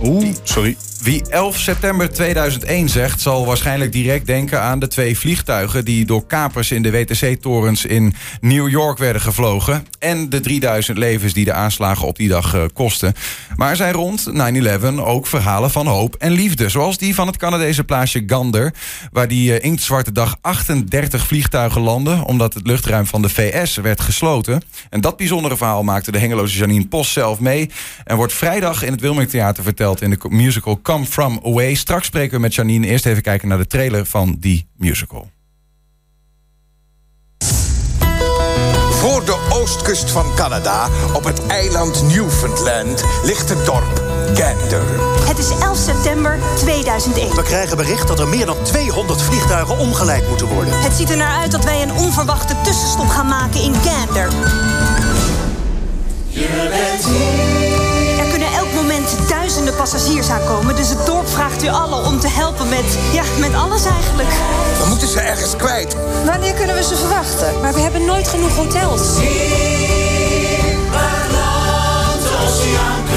Oeh, sorry. Wie 11 september 2001 zegt, zal waarschijnlijk direct denken aan de twee vliegtuigen die door kapers in de WTC-torens in New York werden gevlogen. En de 3000 levens die de aanslagen op die dag uh, kosten. Maar er zijn rond 9-11 ook verhalen van hoop en liefde. Zoals die van het Canadese plaatsje Gander, waar die uh, inktzwarte dag 38 vliegtuigen landen, omdat het luchtruim van de VS werd gesloten. En dat bijzondere verhaal maakte de hengeloze Janine Post zelf mee. En wordt vrijdag in het Wilming Theater verteld in de musical Come From Away. Straks spreken we met Janine. Eerst even kijken naar de trailer van die musical. Voor de oostkust van Canada, op het eiland Newfoundland, ligt het dorp Gander. Het is 11 september 2001. We krijgen bericht dat er meer dan 200 vliegtuigen omgeleid moeten worden. Het ziet er naar uit dat wij een onverwachte tussenstop gaan maken in Gander. Je bent hier moment duizenden passagiers aankomen. Dus het dorp vraagt u allen om te helpen met, ja, met alles eigenlijk. We moeten ze ergens kwijt. Wanneer kunnen we ze verwachten? Maar we hebben nooit genoeg hotels.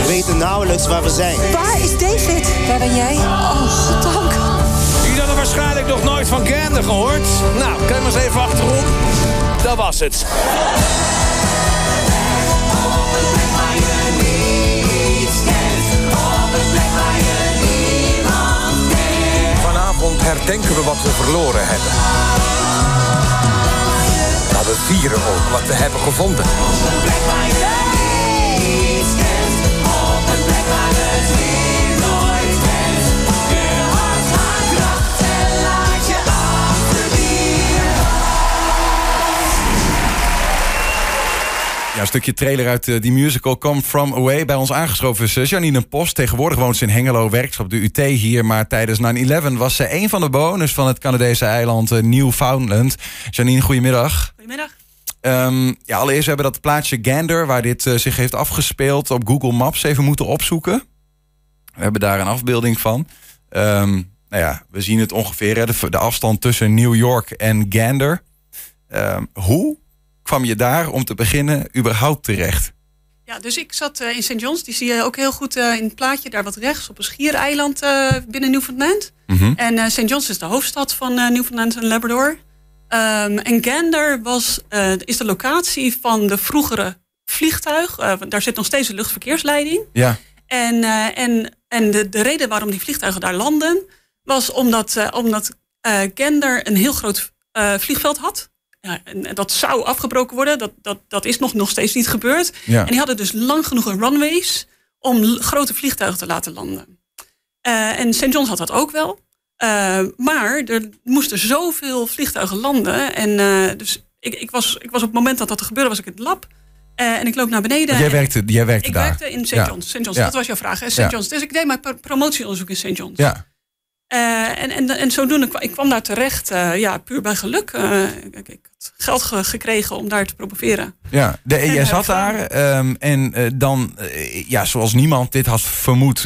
We weten nauwelijks waar we zijn. Waar is David? Waar ben jij? Oh, dank. Jullie hadden waarschijnlijk nog nooit van Gander gehoord. Nou, kijk maar eens even achterom. Dat was het. Herdenken we wat we verloren hebben. Maar we vieren ook wat we hebben gevonden. Ja, een stukje trailer uit uh, die musical Come From Away. Bij ons aangeschoven is uh, Janine Post. Tegenwoordig woont ze in Hengelo, werkt op de UT hier. Maar tijdens 9-11 was ze een van de bewoners van het Canadese eiland uh, Newfoundland. Janine, goedemiddag. Goedemiddag. Um, ja, allereerst hebben we dat plaatsje Gander, waar dit zich heeft afgespeeld, op Google Maps even moeten opzoeken. We hebben daar een afbeelding van. Um, nou ja, we zien het ongeveer, de, de afstand tussen New York en Gander. Um, hoe kwam je daar om te beginnen überhaupt terecht? Ja, dus ik zat uh, in St. John's. Die zie je ook heel goed uh, in het plaatje, daar wat rechts, op een schiereiland uh, binnen Newfoundland. Mm -hmm. En St. John's is de hoofdstad van Newfoundland en Labrador. Um, en Gander was, is de locatie van de vroegere vliegtuig. daar zit nog steeds een luchtverkeersleiding. Ja. En, en, en de, de reden waarom die vliegtuigen daar landen, was omdat, omdat Gander een heel groot vliegveld had. Ja, en dat zou afgebroken worden. Dat, dat, dat is nog, nog steeds niet gebeurd. En die hadden dus lang genoeg runways om grote vliegtuigen te laten landen. Uh, en St. John's had dat ook wel. Uh, maar er moesten zoveel vliegtuigen landen. En uh, dus ik, ik, was, ik was op het moment dat dat gebeurde, was ik in het lab. en ik loop naar beneden. jij werkte, jij werkte ik daar? Ik werkte in St. John's. St. John's, ja. dat was jouw vraag. St. John's. Dus ik deed mijn promotieonderzoek in St. John's. Ja. Uh, en, en, en zodoende kwam ik kwam daar terecht, uh, ja, puur bij geluk. Uh, ik, ik, had geld ge gekregen om daar te promoveren. Ja, de, en jij zat daar um, en dan, ja, zoals niemand dit had vermoed,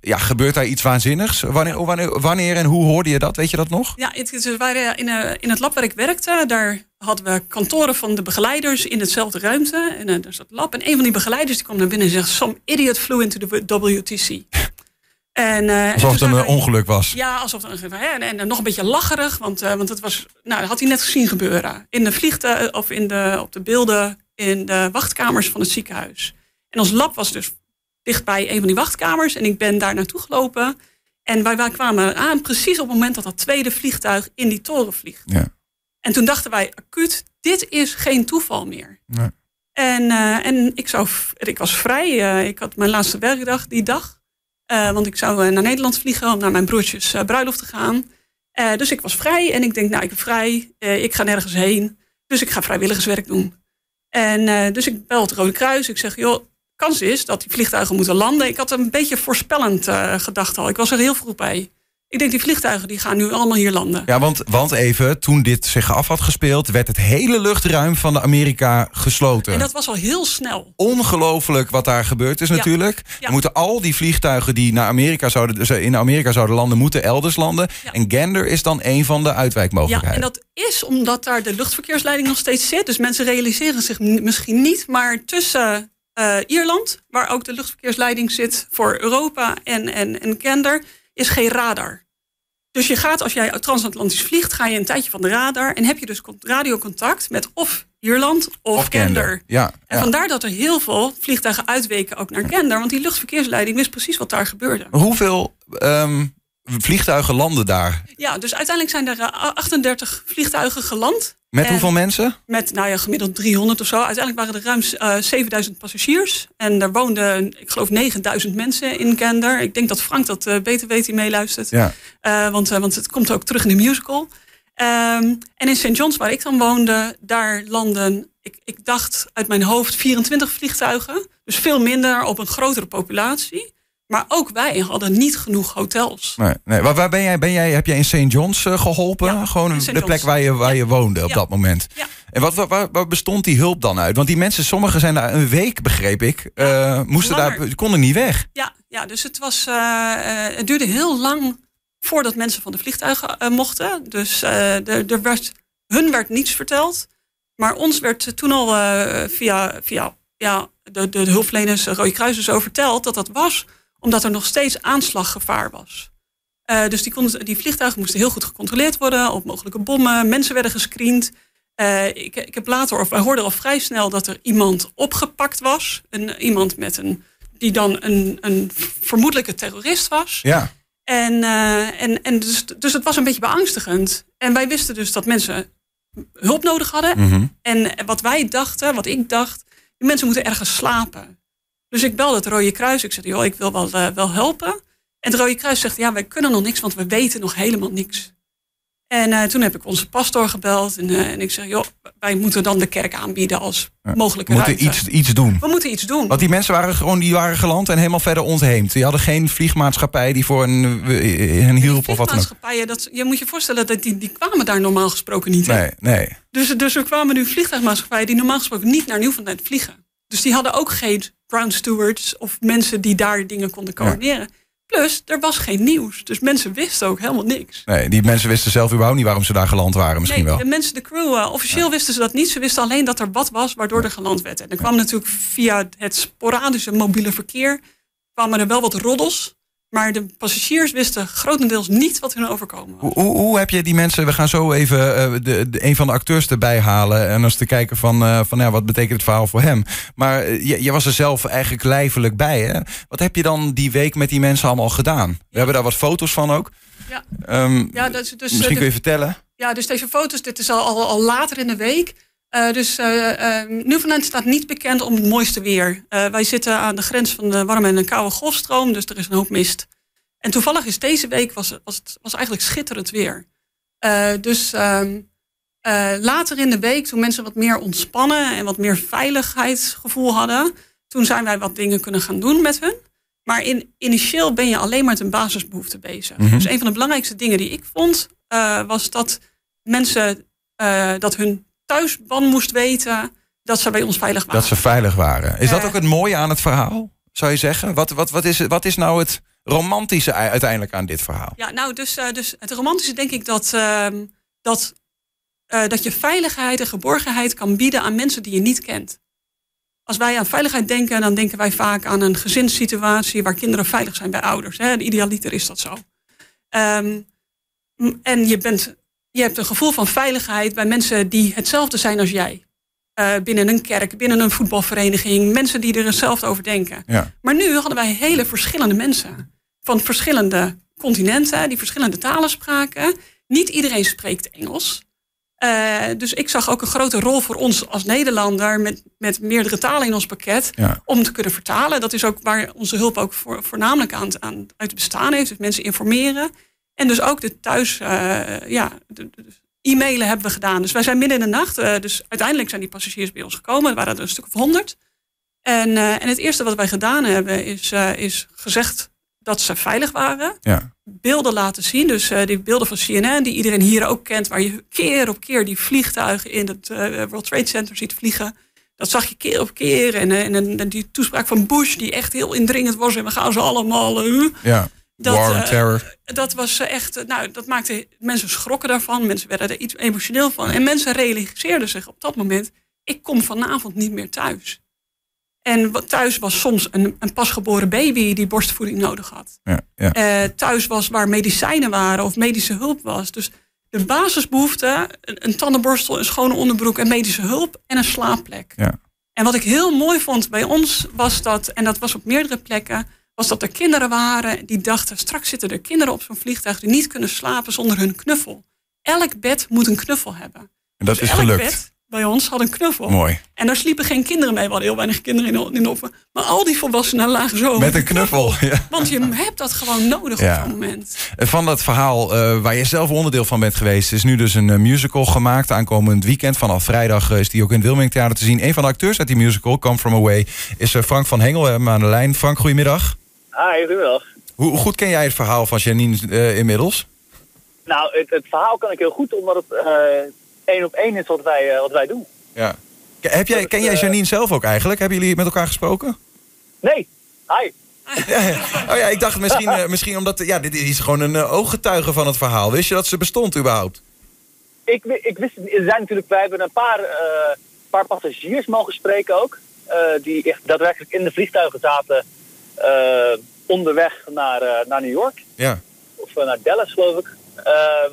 ja, gebeurt daar iets waanzinnigs? Wanneer, wanneer, wanneer en hoe hoorde je dat? Weet je dat nog? Ja, het, waren in, in het lab waar ik werkte, daar hadden we kantoren van de begeleiders in hetzelfde ruimte. En daar zat het lab. En een van die begeleiders die kwam naar binnen en zegt: Some idiot flew into the WTC. En, uh, alsof het een wij, ongeluk was. Ja, alsof het een en, en nog een beetje lacherig, want, uh, want het was, nou, dat had hij net gezien gebeuren. In de vliegtuig of in de, op de beelden in de wachtkamers van het ziekenhuis. En ons lab was dus dichtbij een van die wachtkamers. En ik ben daar naartoe gelopen. En wij, wij kwamen aan precies op het moment dat dat tweede vliegtuig in die toren vliegt. Ja. En toen dachten wij acuut, dit is geen toeval meer. Nee. En, uh, en ik, zou, ik was vrij. ik had mijn laatste werkdag die dag. Uh, want ik zou uh, naar Nederland vliegen om naar mijn broertjes uh, bruiloft te gaan. dus ik was vrij en ik denk, nou, ik ben vrij. ik ga nergens heen. Dus ik ga vrijwilligerswerk doen. En dus ik bel het Rode Kruis. Ik zeg, joh, kans is dat die vliegtuigen moeten landen. Ik had een beetje voorspellend gedacht al. Ik was er heel vroeg bij. Ik denk, die vliegtuigen die gaan nu allemaal hier landen. Ja, want, want even, toen dit zich af had gespeeld... werd het hele luchtruim van de Amerika gesloten. En dat was al heel snel. Ongelooflijk wat daar gebeurd is natuurlijk. Ja. Moeten al die vliegtuigen die naar Amerika zouden, in Amerika zouden landen... moeten elders landen. Ja. En Gander is dan een van de Ja, uitwijkmogelijkheden. en dat is omdat daar de luchtverkeersleiding nog steeds zit. Dus mensen realiseren zich misschien niet. Maar tussen eh, Ierland, waar ook de luchtverkeersleiding zit voor Europa en, en, en Gander, is geen radar. Dus je gaat, als jij transatlantisch vliegt, ga je een tijdje van de radar en heb je dus con- radiocontact met of Ierland of. Gander. Ja, En ja. vandaar dat er heel veel vliegtuigen uitweken ook naar Gander, want die luchtverkeersleiding wist precies wat daar gebeurde. Hoeveel ehm, vliegtuigen landen daar? Ja, dus uiteindelijk zijn er eh, 38 vliegtuigen geland. Met En- hoeveel mensen? Met nou ja, gemiddeld 300 of zo. Uiteindelijk waren er ruim eh 7000 passagiers. En er woonden, ik geloof, 9000 mensen in Gander. Ik denk dat Frank dat eh, beter weet die meeluistert. Ja. Eh, want, eh, want het komt ook terug in de musical. Ehm, en in St. John's, waar ik dan woonde, daar landen, ik, ik dacht uit mijn hoofd, 24 vliegtuigen. Dus veel minder op een grotere populatie. Maar ook wij hadden niet genoeg hotels. Nee, nee. Waar, waar ben jij? Ben jij? Heb jij in St. John's eh, geholpen? Ja, Gewoon de plek waar je, waar je woonde op Ja. dat moment. En wat, waar, waar bestond die hulp dan uit? Want die mensen, sommigen zijn daar een week, begreep ik. eh, moesten daar, konden niet weg. Ja, ja dus het, was, eh, het duurde heel lang voordat mensen van de vliegtuigen mochten. Dus er, er werd, hun werd niets verteld. Maar ons werd toen al via, via ja, de, de, hulpverleners, Rode Kruis, zo verteld dat dat was omdat er nog steeds aanslaggevaar was. Eh, dus die, konden, die vliegtuigen moesten heel goed gecontroleerd worden op mogelijke bommen. Mensen werden gescreend. Eh, ik, ik heb later, of wij hoorden al vrij snel dat er iemand opgepakt was. Een, iemand met een, die dan een, een vermoedelijke terrorist was. Ja. En, eh, en, en dus, dus het was een beetje beangstigend. En wij wisten dus dat mensen hulp nodig hadden. Mhm. En wat wij dachten, wat ik dacht, die mensen moeten ergens slapen. Dus ik belde het Rode Kruis. Ik zei, joh, ik wil wel, eh, wel helpen. En het Rode Kruis zegt, ja, wij kunnen nog niks, want we weten nog helemaal niks. En eh, toen heb ik onze pastoor gebeld. En, eh, en ik zeg, joh, wij moeten dan de kerk aanbieden als mogelijke We moeten ruimte. iets, iets doen. We moeten iets doen. Want die mensen waren gewoon die waren geland en helemaal verder ontheemd. Die hadden geen vliegmaatschappij die voor hen, hen hielp of wat dan ook. Vliegmaatschappijen, dat, je moet je voorstellen dat die, die kwamen daar normaal gesproken niet. Nee, nee. Dus, dus er kwamen nu vliegtuigmaatschappijen die normaal gesproken niet naar Newfoundland vliegen. Dus die hadden ook geen ground stewards of mensen die daar dingen konden coördineren. Plus, er was geen nieuws. Dus mensen wisten ook helemaal niks. nee. Die mensen wisten zelf überhaupt niet waarom ze daar geland waren. Misschien nee, wel. de mensen, de crew, eh, officieel wisten ze dat niet. Ze wisten alleen dat er wat was waardoor er geland werd. En er kwam natuurlijk via het sporadische mobiele verkeer... kwamen er wel wat roddels. Maar de passagiers wisten grotendeels niet wat hun overkomen was. Hoe, hoe, hoe heb je die mensen... We gaan zo even eh, de, de, een van de acteurs erbij halen... en eens te kijken van, eh, van ja, wat betekent het verhaal voor hem. Maar eh, je, je was er zelf eigenlijk lijfelijk bij. Hè? Wat heb je dan die week met die mensen allemaal gedaan? We hebben daar wat foto's van ook. Ja. Ehm, Ja, dus, dus, misschien kun je vertellen. Ja, dus deze foto's, dit is al, al, al later in de week. Eh, dus eh eh, Newfoundland staat niet bekend om het mooiste weer. Wij zitten aan de grens van de warme en een koude golfstroom, dus er is een hoop mist. En toevallig is deze week was, was het was eigenlijk schitterend weer. Dus ehm, eh, later in de week, toen mensen wat meer ontspannen en wat meer veiligheidsgevoel hadden, toen zijn wij wat dingen kunnen gaan doen met hun. Maar in, initieel ben je alleen maar met een basisbehoefte bezig. Mhm. Dus een van de belangrijkste dingen die ik vond, was dat mensen dat hun thuisban moest weten dat ze bij ons veilig waren. Dat ze veilig waren. Is dat Eh. ook het mooie aan het verhaal? Zou je zeggen? Wat, wat, wat, is, wat is nou het romantische uiteindelijk aan dit verhaal? Ja, nou, dus, eh, dus het romantische denk ik dat, ehm, dat, eh, dat je veiligheid en geborgenheid kan bieden aan mensen die je niet kent. Als wij aan veiligheid denken, dan denken wij vaak aan een gezinssituatie waar kinderen veilig zijn bij ouders. Hè? Idealiter is dat zo. Ehm, en je, bent, je hebt een gevoel van veiligheid bij mensen die hetzelfde zijn als jij. Eh, binnen een kerk, binnen een voetbalvereniging, mensen die er hetzelfde over denken. Ja. Maar nu hadden wij hele verschillende mensen. Van verschillende continenten, die verschillende talen spraken. Niet iedereen spreekt Engels. Eh, dus ik zag ook een grote rol voor ons als Nederlander met, met meerdere talen in ons pakket Ja. om te kunnen vertalen. Dat is ook waar onze hulp ook voor, voornamelijk aan, aan uit te bestaan heeft. Dus mensen informeren. En dus ook de thuis, eh, ja, de, de- e-mailen hebben we gedaan. Dus wij zijn midden in de nacht. eh, dus uiteindelijk zijn die passagiers bij ons gekomen. Er waren er een stuk of honderd. En, eh, en het eerste wat wij gedaan hebben is, is gezegd dat ze veilig waren. Ja. Beelden laten zien. Dus die beelden van CNN, die iedereen hier ook kent. Waar je keer op keer die vliegtuigen in het World Trade Center ziet vliegen. Dat zag je keer op keer. En, en, en, die toespraak van Bush, die echt heel indringend was. En we gaan ze allemaal. ja. Dat, War on eh, terror. dat was eh, echt, eh, nou, dat maakte mensen schrokken daarvan. Mensen werden er iets emotioneel van. En mensen realiseerden zich op dat moment: ik kom vanavond niet meer thuis. En thuis was soms een, een pasgeboren baby die borstvoeding nodig had. Ja, ja. Eh, thuis was waar medicijnen waren of medische hulp was. Dus de basisbehoeften, een, een tandenborstel, een schone onderbroek en medische hulp en een slaapplek. Ja. En wat ik heel mooi vond bij ons was dat, en dat was op meerdere plekken, was dat er kinderen waren die dachten, straks zitten er kinderen op zo'n vliegtuig die niet kunnen slapen zonder hun knuffel. Elk bed moet een knuffel hebben. En dat Dus is elk gelukt. bed bij ons had een knuffel. Mooi. En daar sliepen geen kinderen mee. We hadden heel weinig kinderen in, in de opvang. Maar al die volwassenen lagen zo. Met een knuffel. Ja. Want je hebt dat gewoon nodig Ja. op zo'n moment. Van dat verhaal eh, waar je zelf onderdeel van bent geweest, is nu dus een eh, musical gemaakt. Aankomend weekend, vanaf vrijdag, eh, is die ook in het Wilming Theater te zien. Een van de acteurs uit die musical, Come From Away, is Frank van Hengel. We hebben aan de lijn. Frank, goedemiddag. Hi, goedemiddag. Hoe, goed ken jij het verhaal van Janine eh, inmiddels? Nou, het, het verhaal kan ik heel goed, omdat het eh, één op één is wat wij, eh, wat wij doen. Ja. Heb jij, ken jij Janine zelf ook eigenlijk? Hebben jullie met elkaar gesproken? Nee, hi. Ja, ja. Oh ja, ik dacht misschien, misschien omdat... Ja, dit is gewoon een ooggetuige van het verhaal. Wist je dat ze bestond überhaupt? Ik, ik wist, er zijn natuurlijk, wij hebben een paar, paar passagiers mogen spreken ook. die echt daadwerkelijk in de vliegtuigen zaten onderweg naar, eh, naar New York. Ja. Of eh, naar Dallas, geloof ik. Ehm,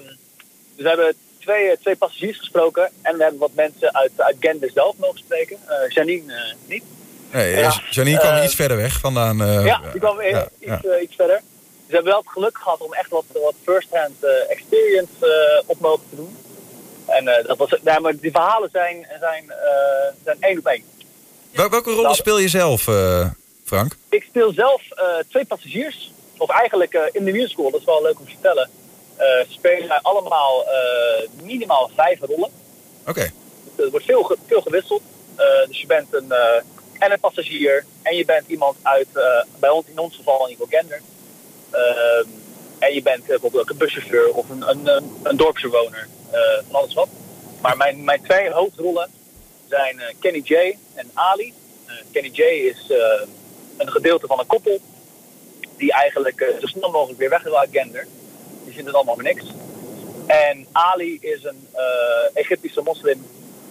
dus we hebben twee, eh, twee passagiers gesproken. En we hebben wat mensen uit, uit zelf mogen spreken. Eh, Janine eh, niet. Nee, Ja. Janine kwam Eh, iets verder weg vandaan. eh, Ja, die kwam ja, iets, eh, iets verder. Dus we hebben wel het geluk gehad om echt wat, wat first-hand eh, experience eh, op mogen te doen. En eh, dat was, nee, maar die verhalen zijn, zijn, eh, zijn één op één. Wel- Welke rollen Nou, speel je zelf, eh, Frank? Ik speel zelf eh, twee passagiers. Of eigenlijk eh, in de musical, dat is wel leuk om te vertellen. eh, spelen wij allemaal minimaal vijf rollen. Oké. Dus er wordt veel, veel gewisseld. Dus je bent een, en een passagier. En je bent iemand uit, bij ons in ons geval geval gender. Ehm, en je bent bijvoorbeeld ook een buschauffeur of een, een, een, een dorpsbewoner. van alles wat. Maar mijn, mijn twee hoofdrollen zijn Kenny J en Ali. Kenny J is een gedeelte van een koppel. Die eigenlijk eh, zo snel mogelijk weer weg wil uit gender. Die vindt het allemaal voor niks. En Ali is een eh, Egyptische moslim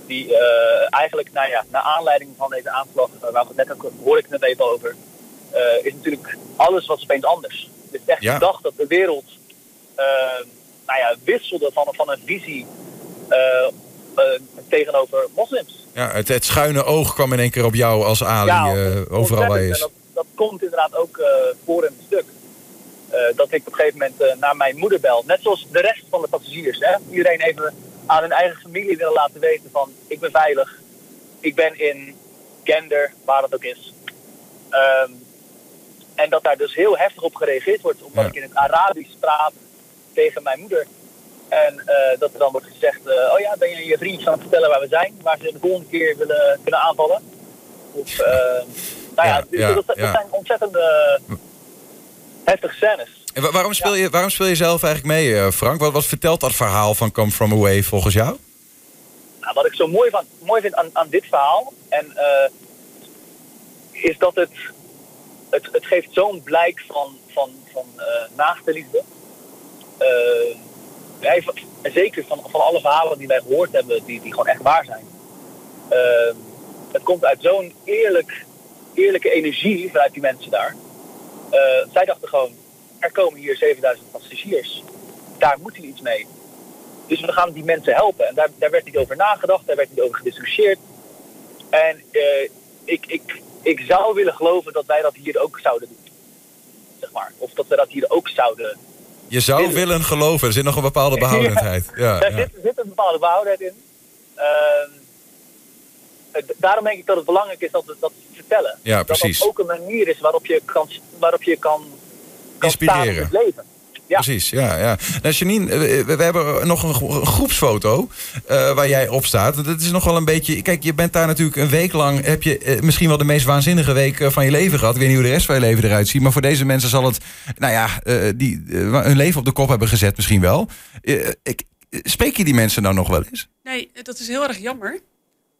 die eh, eigenlijk, nou ja, naar aanleiding van deze aanslag, waar we het net ook hoorde ik het net even over, is natuurlijk alles wat opeens anders. Het is echt Ja. gedacht dat de wereld, nou ja, wisselde van, van een visie tegenover moslims. Ja, het, het schuine oog kwam in één keer op jou als Ali eh, overal waar is. Dat, dat komt inderdaad ook eh, voor in het stuk. Eh, dat ik op een gegeven moment naar mijn moeder bel. Net zoals de rest van de passagiers. Hè? Iedereen even aan hun eigen familie willen laten weten van... ik ben veilig. Ik ben in gender, waar dat ook is. Ehm, en dat daar dus heel heftig op gereageerd wordt. Omdat Ja. ik in het Arabisch praat tegen mijn moeder. En eh, dat er dan wordt gezegd... eh, oh ja, ben je je vriendjes aan het vertellen waar we zijn? Waar ze de volgende keer willen kunnen aanvallen? Of, eh, nou ja, Ja, dus ja, dat, dat ja. zijn ontzettend eh, heftige scènes. En wa- waarom, speel je, waarom speel je zelf eigenlijk mee, Frank? Wat, wat vertelt dat verhaal van Come From Away volgens jou? Nou, wat ik zo mooi, van, mooi vind aan, aan dit verhaal, en, is dat het, het, het geeft zo'n blijk van, van, van naaste liefde. Wij- zeker van, van alle verhalen die wij gehoord hebben, die, die gewoon echt waar zijn. Eh, het komt uit zo'n eerlijk, eerlijke energie vanuit die mensen daar. Eh, zij dachten gewoon, er komen hier 7000 passagiers. Daar moeten we iets mee. Dus we gaan die mensen helpen. En daar, daar werd niet over nagedacht, daar werd niet over gediscussieerd. En eh, ik, ik, ik zou willen geloven dat wij dat hier ook zouden doen. Zeg maar. Of dat we dat hier ook zouden. Je zou willen geloven, er zit nog een bepaalde behoudendheid. Ja, Daar zit, zit een bepaalde behoudheid in. Ehm, eh, daarom denk ik dat het belangrijk is dat we dat vertellen. Ja, Dat precies. dat ook een manier is waarop je kan, waarop je kan, kan staan Inspireren. het leven. Ja. Precies, ja. ja. Nou, Janine, eh, we, we hebben nog een gro- een groepsfoto eh, waar jij op staat. Dat is nog wel een beetje... Kijk, je bent daar natuurlijk een week lang... heb je eh, misschien wel de meest waanzinnige week eh, van je leven gehad. Ik weet niet hoe de rest van je leven eruit ziet. Maar voor deze mensen zal het, nou ja, eh, die eh, hun leven op de kop hebben gezet misschien wel. Eh, ik, spreek je die mensen nou nog wel eens? Nee, dat is heel erg jammer.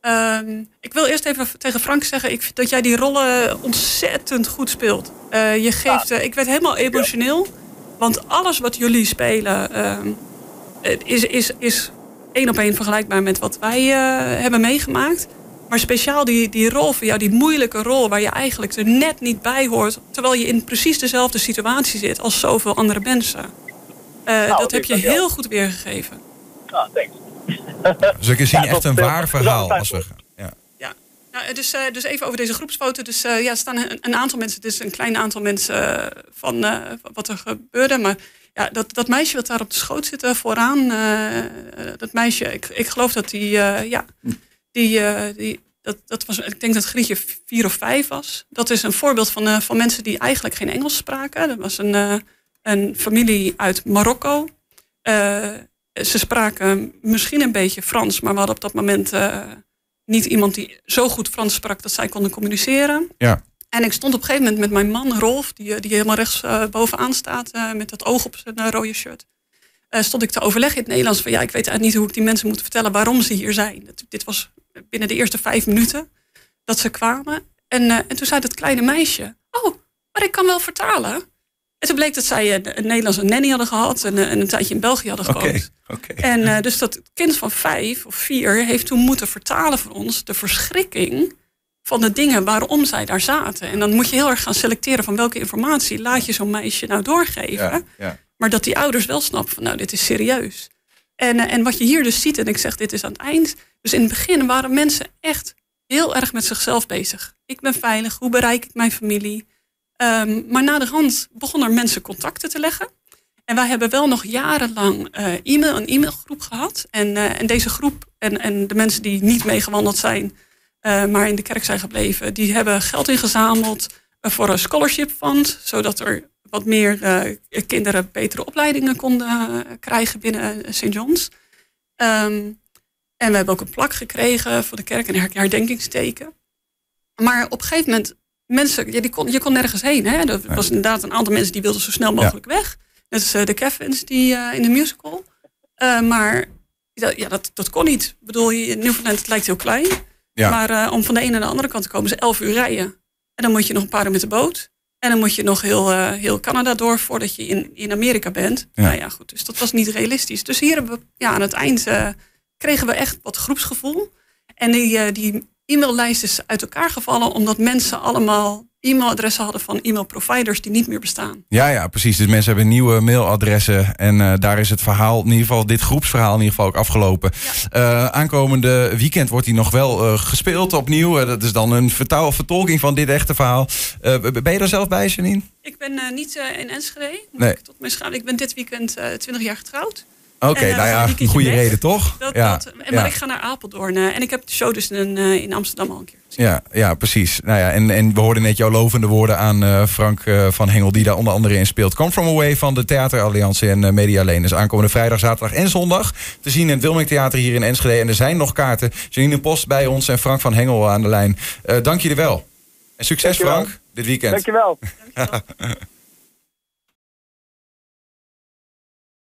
Ehm, ik wil eerst even tegen Frank zeggen ik vind dat jij die rollen ontzettend goed speelt. Eh, je geeft, eh, ik werd helemaal emotioneel. Want alles wat jullie spelen ehm, het is, is, is één op één vergelijkbaar met wat wij eh, hebben meegemaakt. Maar speciaal die, die rol voor jou, die moeilijke rol waar je eigenlijk er net niet bij hoort. Terwijl je in precies dezelfde situatie zit als zoveel andere mensen. Uh, Nou, dat heb je heel goed weergegeven. Ah, thanks. Dus we zien Ja, echt een waar dat- verhaal als we nou, dus, eh, dus even over deze groepsfoto. Dus eh, ja, er staan een, een aantal mensen, dus een klein aantal mensen eh, van eh, wat er gebeurde. Maar ja, dat, dat meisje wat daar op de schoot zit eh, vooraan, eh, eh, dat meisje, ik, ik geloof dat die, eh, ja, die, eh, die dat, dat was, ik denk dat Grietje vier of vijf was. Dat is een voorbeeld van, eh, van mensen die eigenlijk geen Engels spraken. Dat was een, eh, een familie uit Marokko. Eh, ze spraken misschien een beetje Frans, maar we hadden op dat moment eh, niet iemand die zo goed Frans sprak dat zij konden communiceren. Ja. En ik stond op een gegeven moment met mijn man Rolf, die, eh, die helemaal rechts eh, bovenaan staat eh, met dat oog op zijn rode shirt. stond ik te overleggen in het Nederlands van ja, ik weet eigenlijk niet hoe ik die mensen moet vertellen waarom ze hier zijn. Dat- dit was binnen de eerste vijf minuten dat ze kwamen. En, en toen zei dat kleine meisje, oh, maar ik kan wel vertalen. En toen bleek dat zij een, een Nederlandse nanny hadden gehad en, eh, en een tijdje in België hadden gewoond. oké. En eh, dus dat kind van vijf of vier heeft toen moeten vertalen voor ons de verschrikking van de dingen waarom zij daar zaten. En dan moet je heel erg gaan selecteren van welke informatie laat je zo'n meisje nou doorgeven. Ja, ja. Maar dat die ouders wel snappen van nou, dit is serieus. En, eh, en wat je hier dus ziet, en ik zeg dit is aan het eind. Dus in het begin waren mensen echt heel erg met zichzelf bezig. Ik ben veilig, hoe bereik ik mijn familie? Ehm, maar na de hand begonnen mensen contacten te leggen. En wij hebben wel nog jarenlang eh, e-mail, een e-mailgroep gehad. En, eh, en deze groep en, en de mensen die niet meegewandeld zijn, eh, maar in de kerk zijn gebleven, die hebben geld ingezameld voor een scholarship fund, zodat er wat meer kinderen betere opleidingen konden krijgen binnen St. John's. Ehm, en we hebben ook een plak gekregen voor de kerk, een her- herdenkingsteken. Maar op een gegeven moment, mensen, ja, die kon, je kon nergens heen. Hè? Er was inderdaad een aantal mensen die wilden zo snel mogelijk weg. Net als eh, de Kevins die, eh, in de musical. Eh, maar dat, ja, dat, dat kon niet. Ik bedoel, je- Newfoundland het lijkt heel klein. Ja. Maar om van de ene naar de andere kant te komen is 11 uur rijden. En dan moet je nog een paar uur met de boot. En dan moet je nog heel, heel Canada door voordat je in, in Amerika bent. Ja. Nou ja, goed. Dus dat was niet realistisch. Dus hier hebben we, ja, aan het eind kregen we echt wat groepsgevoel. En die, die e-maillijst is uit elkaar gevallen omdat mensen allemaal e-mailadressen hadden van e-mailproviders die niet meer bestaan. Ja, ja, precies. Dus mensen hebben nieuwe mailadressen. En eh, daar is het verhaal, in ieder geval dit groepsverhaal, in ieder geval ook afgelopen. Eh, aankomende weekend wordt hij nog wel eh, gespeeld opnieuw. Dat is dan een vertaal, vertolking van dit echte verhaal. Ben je er zelf bij, Janine? Ik ben niet in Enschede. Nee. Ik, tot mijn schade. ik ben dit weekend eh 20 jaar getrouwd. Oké, eh, nou een ja, goede weg. reden toch? Dat, ja, dat, en, ja. Maar ik ga naar Apeldoorn. eh, en ik heb de show dus in, eh, in Amsterdam al een keer gezien. Ja, ja, precies. Nou ja, en, en we hoorden net jouw lovende woorden aan eh, Frank eh, van Hengel, die daar onder andere in speelt. Come From Away van de Theateralliantie en eh, Media Lane. Dus aankomende vrijdag, zaterdag en zondag te zien in het Wilming Theater hier in Enschede. En er zijn nog kaarten. Janine Post bij ons en Frank van Hengel aan de lijn. Eh, dank jullie wel. En succes Dankjewel. Frank, dit weekend. Dankjewel. Dankjewel.